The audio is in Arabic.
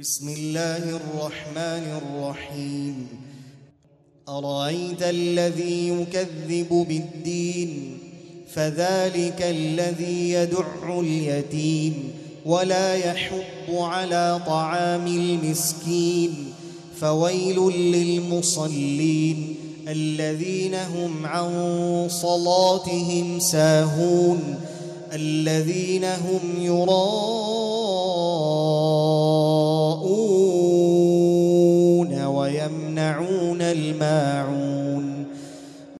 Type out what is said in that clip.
بسم الله الرحمن الرحيم. أرأيت الذي يكذب بالدين؟ فذلك الذي يدع اليتيم ولا يحب على طعام المسكين. فويل للمصلين الذين هم عن صلاتهم ساهون الذين هم يراءون ويمنعون الماعون